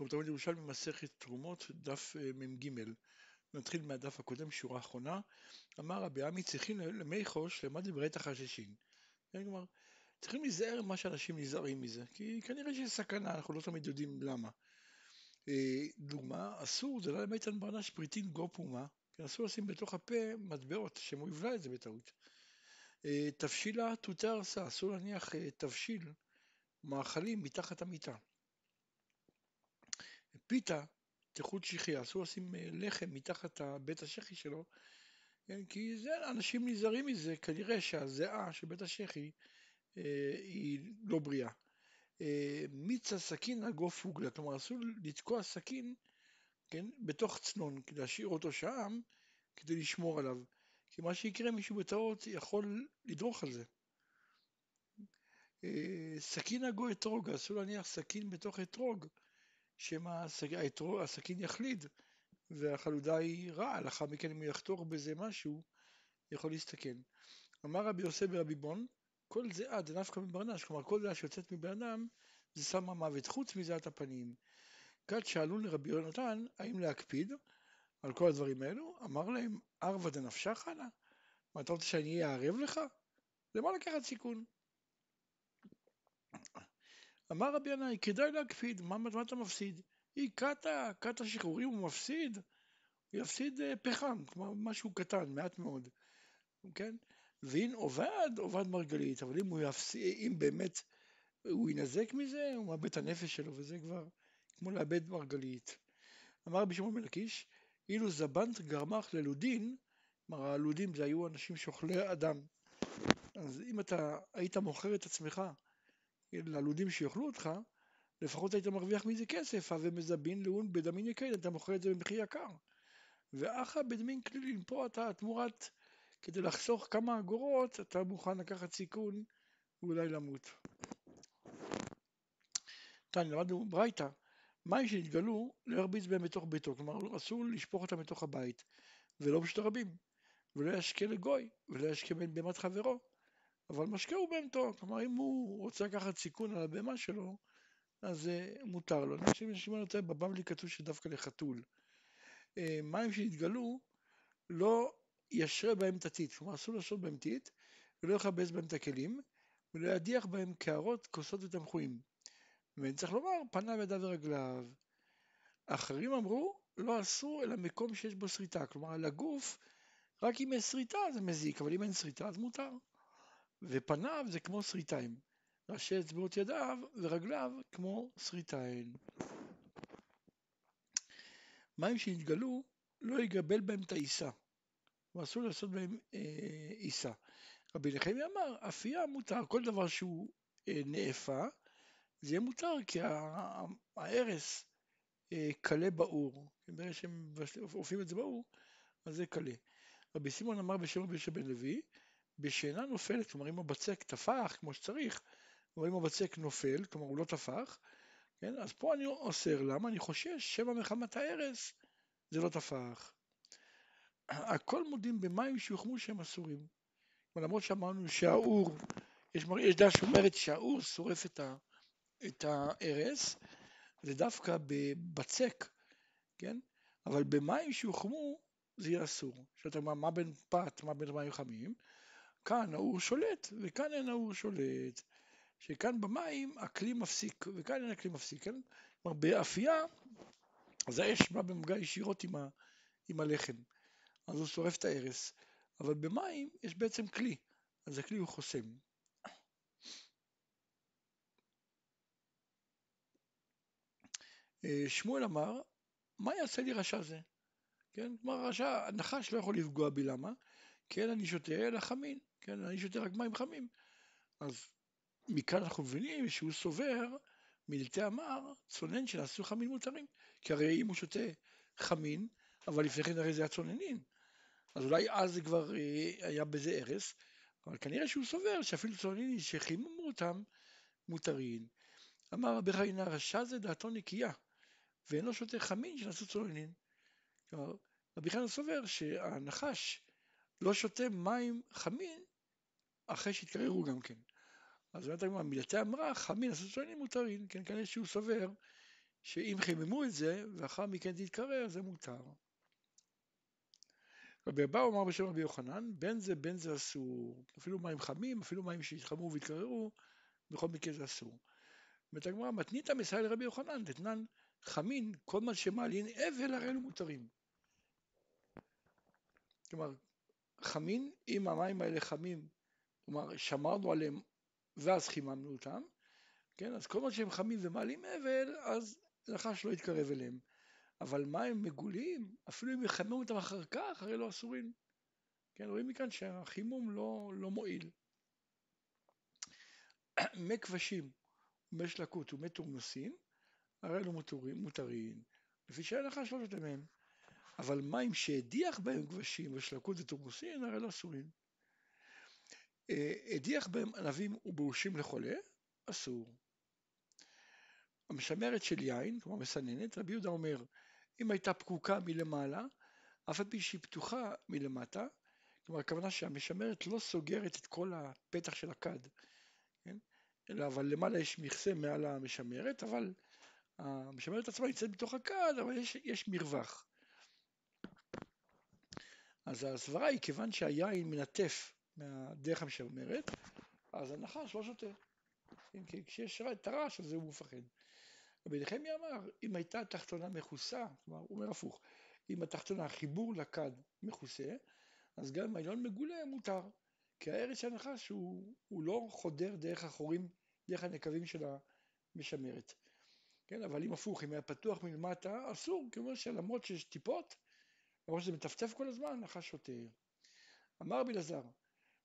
רבי תמיד ירושלמי מסכת תרומות, דף אה, מ"ג. נתחיל מהדף הקודם, שורה אחרונה. אמר רבי עמי צריכים למי חוש למד דברי החששין. כן, כלומר, צריכים להיזהר ממה שאנשים נזהרים מזה, כי כנראה שיש סכנה, אנחנו לא תמיד יודעים למה. אה, דוגמה, אסור, זה לא למד ברנש פריטין גו פומה, כן, אסור לשים בתוך הפה מטבעות, שמא יבלע את זה בטעות. אה, תבשילה תותר עשה, אסור להניח תבשיל, מאכלים מתחת המיטה. פיתה, תיכות שחי, אסור לשים אה, לחם מתחת בית השחי שלו, כן, כי זה, אנשים נזהרים מזה, כנראה שהזיעה של בית השחי אה, היא לא בריאה. אה, מיצה סכין אגו פוגלה, כלומר אסור לתקוע סכין כן, בתוך צנון, כדי להשאיר אותו שם, כדי לשמור עליו. כי מה שיקרה, מישהו בטעות יכול לדרוך על זה. אה, סכין אגו אתרוג, אסור להניח סכין בתוך אתרוג. שמא הסכין יחליד והחלודה היא רעה, לאחר מכן אם הוא יחתוך בזה משהו, יכול להסתכן. אמר רבי יוסף ברבי בון, כל זיעה דנפקא מברנש, כלומר כל זיעה שיוצאת מבן אדם זה סם המוות, חוץ מזיעת הפנים. כת שאלו לרבי יונתן האם להקפיד על כל הדברים האלו, אמר להם ערבא דנפשך נא? מה אתה רוצה שאני אהיה ערב לך? למה לקחת סיכון? אמר רבי ינאי, כדאי להקפיד, מה, מה אתה מפסיד? היא קאטה, קאטה שחרורים הוא מפסיד, הוא יפסיד אה, פחם, כלומר משהו קטן, מעט מאוד, כן? ואם עובד, עובד מרגלית, אבל אם הוא יפסיד, אם באמת הוא ינזק מזה, הוא מאבד את הנפש שלו, וזה כבר כמו לאבד מרגלית. אמר רבי שמעון בן לקיש, אילו זבנט גרמך ללודין, כלומר הלודים זה היו אנשים שוכלי אדם, אז אם אתה היית מוכר את עצמך ללודים שיאכלו אותך, לפחות היית מרוויח מזה כסף, הווה מזבין לאון בדמין יקל, אתה מוכר את זה במחיר יקר. ואחא בדמין כלילין, פה אתה תמורת, כדי לחסוך כמה אגורות, אתה מוכן לקחת סיכון ואולי למות. כאן למדנו ברייתא, מים שנתגלו לא ירביץ בהם בתוך ביתו, כלומר אסור לשפוך אותם בתוך הבית, ולא בשביל הרבים, ולא ישקה לגוי, ולא ישקה בהמת חברו, אבל משקה הוא בהמתו, כלומר אם הוא רוצה לקחת סיכון על הבהמה שלו, אז uh, מותר לו. אני חושב שמעון יותר בבבלי כתוב שדווקא לחתול. Uh, מים שנתגלו, לא ישרה בהם תתית, כלומר אסור לעשות בהם תית, ולא יכבס בהם את הכלים, ולא ידיח בהם קערות, כוסות ותמחויים. וצריך לומר, פניו, ידיו ורגליו. אחרים אמרו, לא אסור אלא מקום שיש בו שריטה, כלומר על הגוף, רק אם יש שריטה זה מזיק, אבל אם אין שריטה אז מותר. ופניו זה כמו שריטיים, ראשי אצבעות ידיו ורגליו כמו שריטיים. מים שנתגלו לא יגבל בהם את העיסה, ואסור לעשות בהם אה, עיסה. רבי נחמי אמר, אפייה מותר, כל דבר שהוא אה, נאפה, זה יהיה מותר, כי ההרס אה, קלה באור, ברגע שהם עופים את זה באור, אז זה קלה. רבי סימון אמר בשם רבי יושב בן לוי, בשאינה נופלת, כלומר אם הבצק טפח כמו שצריך, או אם הבצק נופל, כלומר הוא לא טפח, כן? אז פה אני אוסר, למה? אני חושש שמא מחמת ההרס זה לא טפח. הכל מודים במים שיוחמו שהם אסורים. למרות שאמרנו שהאור, יש, יש דעה שאומרת שהאור שורף את, ה, את ההרס, זה דווקא בבצק, כן? אבל במים שיוחמו זה יהיה אסור. שאתה אומר, מה בין פת, מה בין מים חמים? כאן האור שולט וכאן אין האור שולט. שכאן במים הכלי מפסיק וכאן אין הכלי מפסיק, כן? כלומר באפייה אז האש בא במגע ישירות עם, ה, עם הלחם, אז הוא שורף את ההרס, אבל במים יש בעצם כלי, אז הכלי הוא חוסם. אה, שמואל אמר, מה יעשה לי רשע זה? כן, כלומר רשע, הנחש לא יכול לפגוע בי, למה? כן, אני שותה אלא חמין. כן, אני שותה רק מים חמים. אז מכאן אנחנו מבינים שהוא סובר מלטי המר צונן שנעשו חמין מותרים. כי הרי אם הוא שותה חמין, אבל לפני כן הרי זה היה צוננין. אז אולי אז זה כבר אה, היה בזה הרס, אבל כנראה שהוא סובר שאפילו צוננין שחיממו אותם מותרים. אמר רבי חיינה רשע זה דעתו נקייה, ואינו שותה חמין שנעשו צוננין. כלומר, רבי חיינה סובר שהנחש לא שותה מים חמין אחרי שהתקררו גם כן. אז אומרת הגמרא, מילתי אמרה, חמין עשו שונים מותרים, כן, כנראה שהוא סובר שאם חיממו את זה ואחר מכן תתקרר זה מותר. רבי אבאו אמר בשם רבי יוחנן, בין זה בין זה אסור, אפילו מים חמים, אפילו מים שהתחממו והתקררו, בכל מקרה זה אסור. אומרת הגמרא, מתנית מסייע לרבי יוחנן, דתנן חמין, כל מה שמעלין אבל הרי אלו מותרים. כלומר, חמין, אם המים האלה חמים, כלומר, שמרנו עליהם ואז חיממנו אותם, כן, אז כל מה שהם חמים ומעלים אבל, אז נחש לא יתקרב אליהם. אבל מים מגולים, אפילו אם יחממו אותם אחר כך, הרי לא אסורים. כן, רואים מכאן שהחימום לא, לא מועיל. מי כבשים ומי שלקות ומי תורמוסין, הרי לא מותרים, מותרים, לפי שהנחש לא שותה מהם. אבל מים שהדיח בהם כבשים ושלקות ותורמוסין, הרי לא אסורים. אה, הדיח בהם ענבים ובאושים לחולה, אסור. המשמרת של יין, כלומר מסננת, רבי יהודה אומר, אם הייתה פקוקה מלמעלה, אף על פי שהיא פתוחה מלמטה, כלומר הכוונה שהמשמרת לא סוגרת את כל הפתח של הכד, כן? אלא אבל למעלה יש מכסה מעל המשמרת, אבל המשמרת עצמה נמצאת בתוך הכד, אבל יש, יש מרווח. אז הסברה היא כיוון שהיין מנטף מהדרך המשמרת, אז הנחש לא שותה. כן? כשיש את הרעש הזה הוא מפחד. רבי נחמיה אמר, אם הייתה תחתונה מכוסה, כלומר, הוא אומר הפוך, אם התחתונה, החיבור לכד מכוסה, אז גם העליון מגולה מותר, כי הארץ של הנחש הוא, הוא לא חודר דרך החורים, דרך הנקבים של המשמרת. כן, אבל אם הפוך, אם היה פתוח מלמטה, אסור, כי אומר שלמרות שיש טיפות, למרות שזה מטפטף כל הזמן, נחש שותה. אמר רבי אלעזר,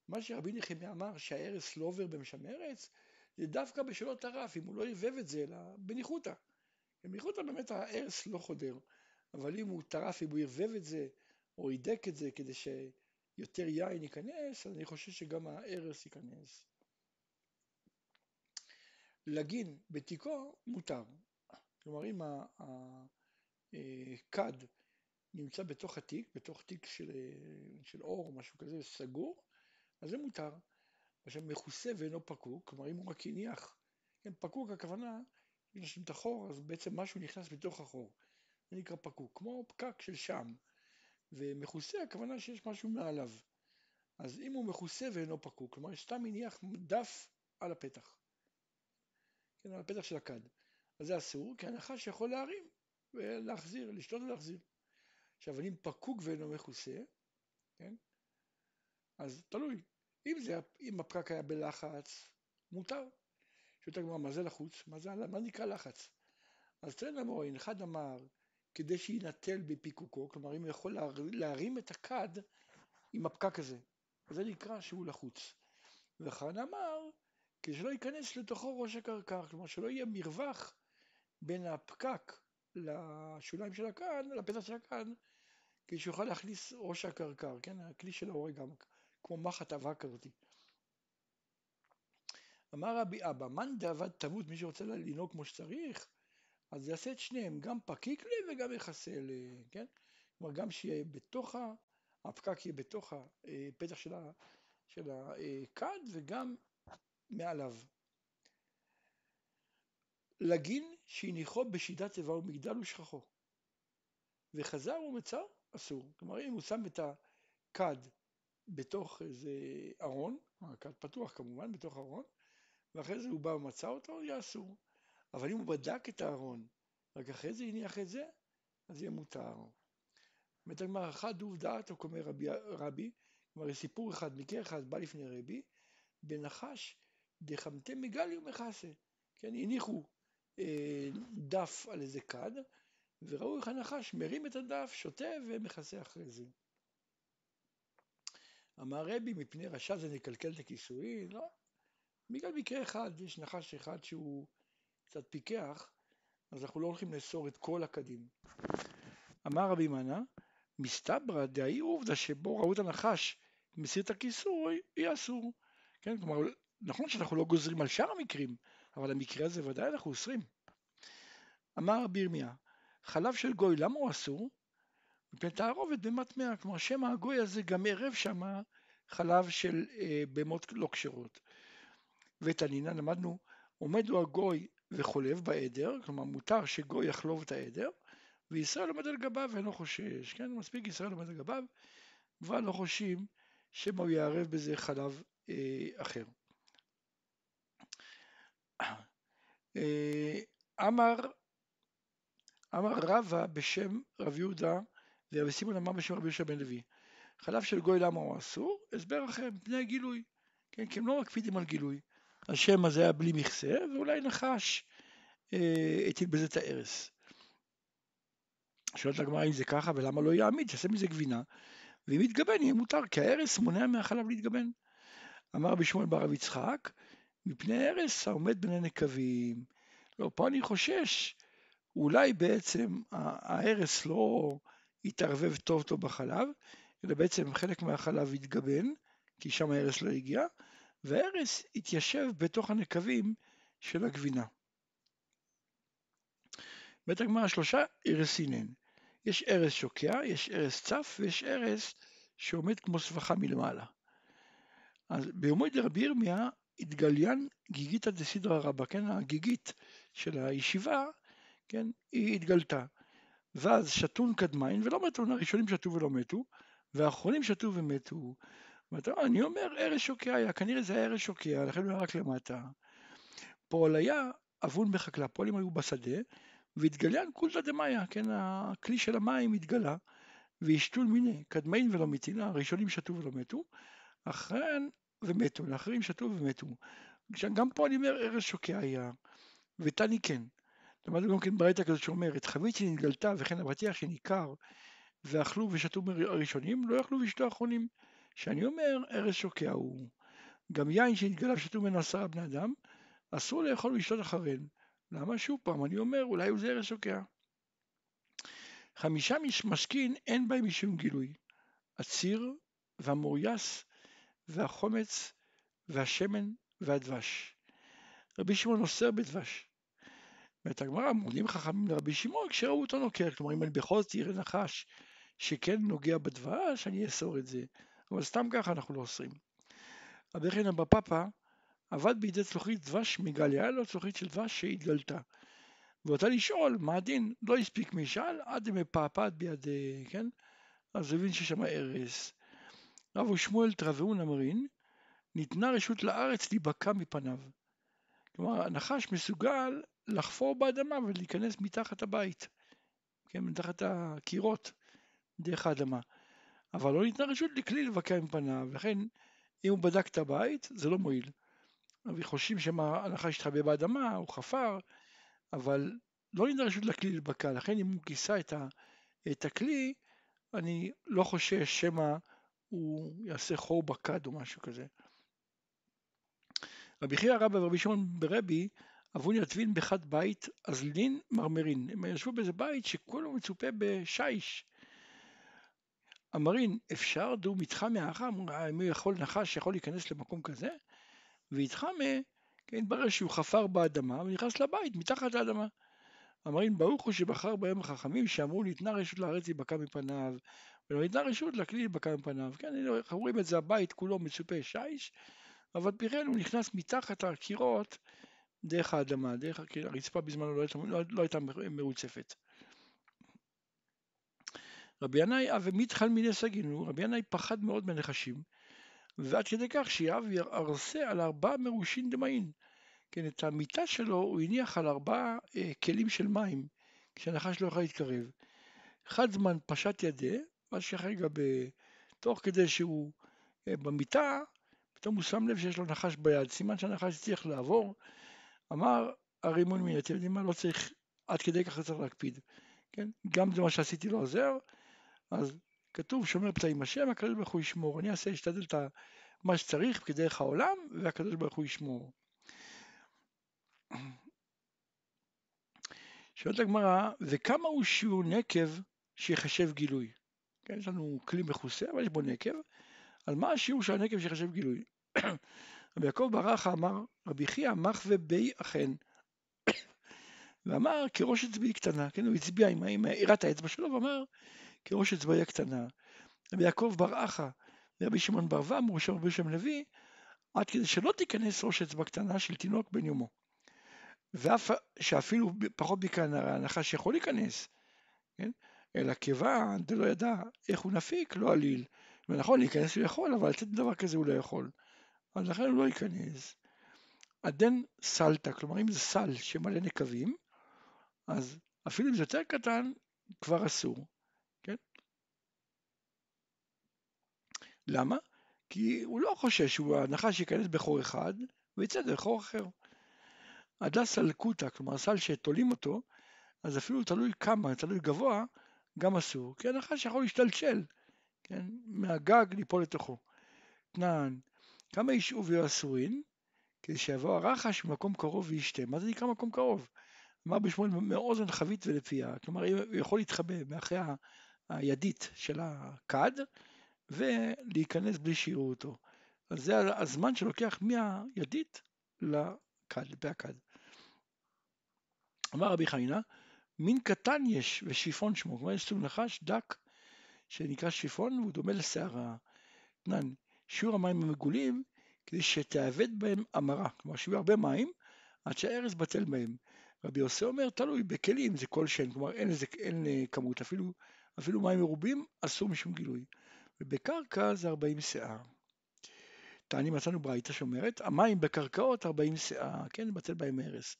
מה שרבי נחמיה אמר שהארץ לא עובר במשמרת, זה דווקא בשאלות הרף, אם הוא לא ערבב את זה, אלא בניחותא. בניחותא באמת הארס לא חודר, אבל אם הוא טרף, אם הוא ערבב את זה, או הידק את זה כדי שיותר יין ייכנס, אז אני חושב שגם הארס ייכנס. לגין בתיקו מותר. כלומר, אם הכד אה, נמצא בתוך התיק, בתוך תיק של, של אור או משהו כזה סגור, אז זה מותר. עכשיו מכוסה ואינו פקוק, כלומר אם הוא רק הניח, כן, פקוק הכוונה, אם יש את החור אז בעצם משהו נכנס בתוך החור, זה נקרא פקוק, כמו פקק של שם, ומכוסה הכוונה שיש משהו מעליו, אז אם הוא מכוסה ואינו פקוק, כלומר סתם הניח דף על הפתח, כן, על הפתח של הכד, אז זה אסור, כי הנחש יכול להרים ולהחזיר, לשתות ולהחזיר. אם פקוק ואינו מכוסה, כן, אז תלוי, אם, זה, אם הפקק היה בלחץ, מותר. שואלת הגמרא, מה זה לחוץ? מה, זה, מה נקרא לחץ? אז תן למורין, אחד אמר, כדי שיינטל בפיקוקו, כלומר אם הוא יכול להרים את הכד עם הפקק הזה, זה נקרא שהוא לחוץ. ואחד אמר, כדי שלא ייכנס לתוכו ראש הקרקר, כלומר שלא יהיה מרווח בין הפקק לשוליים של הכד, לפתח של הכד, כדי שיוכל להכניס ראש הקרקר, כן, הכלי של ההורג כמו מחט אבק כזאת. אמר רבי אבא, מאן דאבד תמות, מי שרוצה לנהוג כמו שצריך, אז יעשה את שניהם, גם פקיק לי וגם יכסה לי, כן? כלומר, גם שיהיה בתוך, הפקק יהיה בתוך הפתח של הכד וגם מעליו. לגין שהניחו בשידת איבה ומגדל ושכחו. וחזר ומצר אסור. כלומר, אם הוא שם את הכד בתוך איזה ארון, הכד פתוח כמובן, בתוך ארון, ואחרי זה הוא בא ומצא אותו, יהיה אסור. אבל אם הוא בדק את הארון, רק אחרי זה הניח את זה, אז יהיה מותר. הגמר אחד דוב דעת, או אומר רבי, רבי, כלומר סיפור אחד, מקרה אחד בא לפני רבי, בנחש דחמתי מגלי ומכסה. כן, הניחו אה, דף על איזה כד, וראו איך הנחש מרים את הדף, שותה ומכסה אחרי זה. אמר רבי, מפני רשע זה נקלקל את הכיסויים? לא. בגלל מקרה אחד, יש נחש אחד שהוא קצת פיקח, אז אנחנו לא הולכים לאסור את כל הקדים. אמר רבי מנה, מסתברא דהי עובדה שבו ראו את הנחש מסיר את הכיסוי, יהיה אסור. כן, כלומר, נכון שאנחנו לא גוזרים על שאר המקרים, אבל המקרה הזה ודאי אנחנו אוסרים. אמר רבי ירמיה, חלב של גוי, למה הוא אסור? מפני תערובת במטמע, כלומר שמא הגוי הזה גם ערב שם חלב של אה, בהמות לא כשרות. ותנינא למדנו, עומד לו הגוי וחולב בעדר, כלומר מותר שגוי יחלוב את העדר, וישראל עומד על גביו ואינו חושש, כן, מספיק ישראל עומד על גביו, כבר לא חושבים שמא הוא יערב בזה חלב אה, אחר. אה, אמר, אמר רבא בשם רב יהודה ורבי סימון אמר בשם רבי יהושע בן לוי. חלב של גוי למה הוא אסור? הסבר אחר, מפני הגילוי. כן, כי הם לא מקפידים על גילוי. השם הזה היה בלי מכסה, ואולי נחש אה, הטיל בזה את הארס. שואלת הגמרא אם זה ככה ולמה לא יעמיד, שיעשה מזה גבינה, ואם יתגבן יהיה מותר, כי הארס מונע מהחלב להתגבן. אמר רבי שמואל בר רב יצחק, מפני ארס העומד בין הנקבים. לא, פה אני חושש, אולי בעצם הארס לא יתערבב טוב טוב בחלב, אלא בעצם חלק מהחלב יתגבן, כי שם הארס לא הגיע, והארס יתיישב בתוך הנקבים של הגבינה. בית הגמרא שלושה ארסינן. יש ארס שוקע, יש ארס צף ויש ארס שעומד כמו סבכה מלמעלה. אז ביומוי דרבי ירמיה התגליין גיגיתא דסידרא רבא, כן, הגיגית של הישיבה, כן, היא התגלתה. ואז שתון קדמין ולא מתו, הראשונים שתו ולא מתו, והאחרונים שתו ומתו. אני אומר ארז שוקע היה, כנראה זה היה ארז שוקע, לכן הוא היה רק למטה. פועל היה אבון בחקלה, פועלים היו בשדה, והתגליין כולתא דמיא, כן, הכלי של המים התגלה, וישתול מיני, קדמין ולא מתין, הראשונים שתו ולא מתו, אחריהם ומתו, לאחרים שתו ומתו. גם פה אני אומר ארז שוקע היה, ותני כן. למדנו גם כן ברייתא כזאת שאומרת, חבית שנתגלתה וכן אבטיח שניכר ואכלו ושתו הראשונים, לא יכלו ושתו האחרונים. שאני אומר, ארז שוקע הוא. גם יין שנתגלה ושתו ממנו עשרה בני אדם, אסור לאכול ולשתות אחריהם. למה? שוב פעם, אני אומר, אולי הוא זה ארז שוקע. חמישה משכין אין בהם משום גילוי. הציר והמוריס והחומץ והשמן והדבש. רבי שמעון אוסר בדבש. ואת הגמרא מודים חכמים לרבי שמעון כשראו אותו נוקר, כלומר אם אני בכל זאת יראה נחש שכן נוגע בדבש, אני אאסור את זה, אבל סתם ככה אנחנו לא אוסרים. רבי חנא אבא פאפא עבד בידי צלוחית דבש מגליה, היה לו צלוחית של דבש שהתגלתה. ואותה לשאול מה הדין, לא הספיק מי שאל, עד מפעפעת ביד, כן? אז הוא הבין ששם ארס. רב ושמואל תרבעון אמרין, ניתנה רשות לארץ להיבקע מפניו. כלומר, הנחש מסוגל לחפור באדמה ולהיכנס מתחת הבית, כן, מתחת הקירות, דרך האדמה. אבל לא ניתנה רשות לכלי לבקע מפניו, לכן אם הוא בדק את הבית, זה לא מועיל. וחושבים שהנחש התחבא באדמה, הוא חפר, אבל לא ניתנה רשות לכלי לבקע, לכן אם הוא כיסה את, ה, את הכלי, אני לא חושש שמא הוא יעשה חור בקד או משהו כזה. רבי חייא רבא ורבי שמעון ברבי אבון יתבין בחד בית אזלין מרמרין. הם ישבו באיזה בית שכולו מצופה בשיש. אמרין, אפשר דו מתחמי האחר? אם הוא יכול, נחש יכול להיכנס למקום כזה? ויתחמי, כן, התברר שהוא חפר באדמה ונכנס לבית מתחת לאדמה. אמרין, ברוך הוא שבחר בהם החכמים שאמרו ניתנה רשות לארץ להיבקע מפניו ולא ניתנה רשות לכלי להיבקע מפניו. כן, אנחנו רואים את זה, הבית כולו מצופה שיש, אבל פירן הוא נכנס מתחת הקירות דרך האדמה, דרך הרצפה בזמנו לא הייתה, לא, לא הייתה מרוצפת. רבי ינאי אבי מתחל מיני סגינו, רבי ינאי פחד מאוד מנחשים, ועד כדי כך שיאב ירסה על ארבע מרושין דמאין. כן, את המיטה שלו הוא הניח על ארבעה אה, כלים של מים, כשהנחש לא יכול להתקרב. אחד זמן פשט ידה, ואז שכרגע תוך כדי שהוא אה, במיטה, פתאום הוא שם לב שיש לו נחש ביד, סימן שהנחש הצליח לעבור, אמר הרימון מן, אתם יודעים מה, לא צריך, עד כדי ככה צריך להקפיד, כן? גם זה מה שעשיתי לא עוזר, אז כתוב שומר פצעים השם, הקדוש ברוך הוא ישמור, אני אעשה, אשתדל את מה שצריך כדרך העולם, והקדוש ברוך הוא ישמור. שואלת הגמרא, וכמה הוא שיעור נקב שיחשב גילוי? כן, יש לנו כלי מכוסה, אבל יש בו נקב, על מה השיעור של הנקב שיחשב גילוי? רבי יעקב ברכה אמר, רבי חייא מחווה בי אכן. ואמר כראש אצבעי קטנה, כן, הוא הצביע עם, עם עירת האצבע שלו ואמר כראש אצבעי הקטנה. רבי יעקב בר אחא ורבי שמעון בר ום וראשון רבי שם לוי, עד כדי שלא תיכנס ראש אצבע קטנה של תינוק בן יומו. ואף שאפילו פחות מכאן הנחש יכול להיכנס, כן? אלא כיוון דלא ידע איך הוא נפיק, לא עליל. ונכון, להיכנס הוא יכול, אבל לצאת דבר כזה הוא לא יכול. אז לכן הוא לא ייכנס. עדן סלטה, כלומר אם זה סל שמלא נקבים, אז אפילו אם זה יותר קטן, כבר אסור, כן? למה? כי הוא לא חושש שהוא הנחש ייכנס בחור אחד ויצא דרך חור אחר. הדס סלקותא, כלומר סל שתולים אותו, אז אפילו תלוי כמה, תלוי גבוה, גם אסור, כי הנחש יכול להשתלשל, כן, מהגג ליפול לתוכו. תנן, כמה ישעו ויהיו אסורין, כדי שיבוא הרחש ממקום קרוב וישתה. מה זה נקרא מקום קרוב? אמר בשמואל מאוזן חבית ולפיה, כלומר הוא יכול להתחבא מאחרי הידית של הכד ולהיכנס בלי שיראו אותו. אז זה הזמן שלוקח מהידית לכד, לפה הכד. אמר רבי חיינה, מין קטן יש ושיפון שמו, כלומר יש סוג נחש דק שנקרא שיפון והוא דומה לשערה. תנן, שיעור המים המגולים כדי שתאבד בהם המרה, כלומר שיהיו הרבה מים עד שהארז בטל מהם. רבי יוסי אומר תלוי בכלים זה כל שן, כלומר אין לזה אין אה, כמות, אפילו, אפילו מים מרובים אסור משום גילוי. ובקרקע זה 40 שאה. תעני מצאנו ברייתא שאומרת המים בקרקעות 40 שאה, כן, בטל בהם הרס.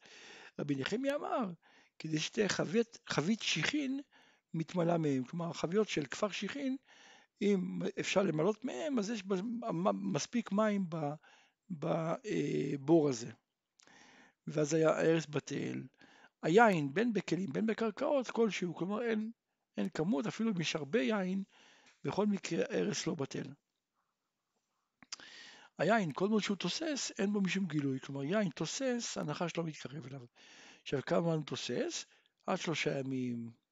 רבי נחמיה אמר כדי שתהיה חבית, חבית שיחין מתמלאה מהם, כלומר חביות של כפר שיחין אם אפשר למלות מהם אז יש מספיק מים בבור הזה. ואז היה הרס בטל. היין בין בכלים בין בקרקעות כלשהו, כלומר אין, אין כמות, אפילו אם יש הרבה יין, בכל מקרה הרס לא בטל. היין, כל מאוד שהוא תוסס, אין בו משום גילוי, כלומר יין תוסס, הנחש לא מתקרב אליו. עכשיו כמה זמן תוסס? עד שלושה ימים.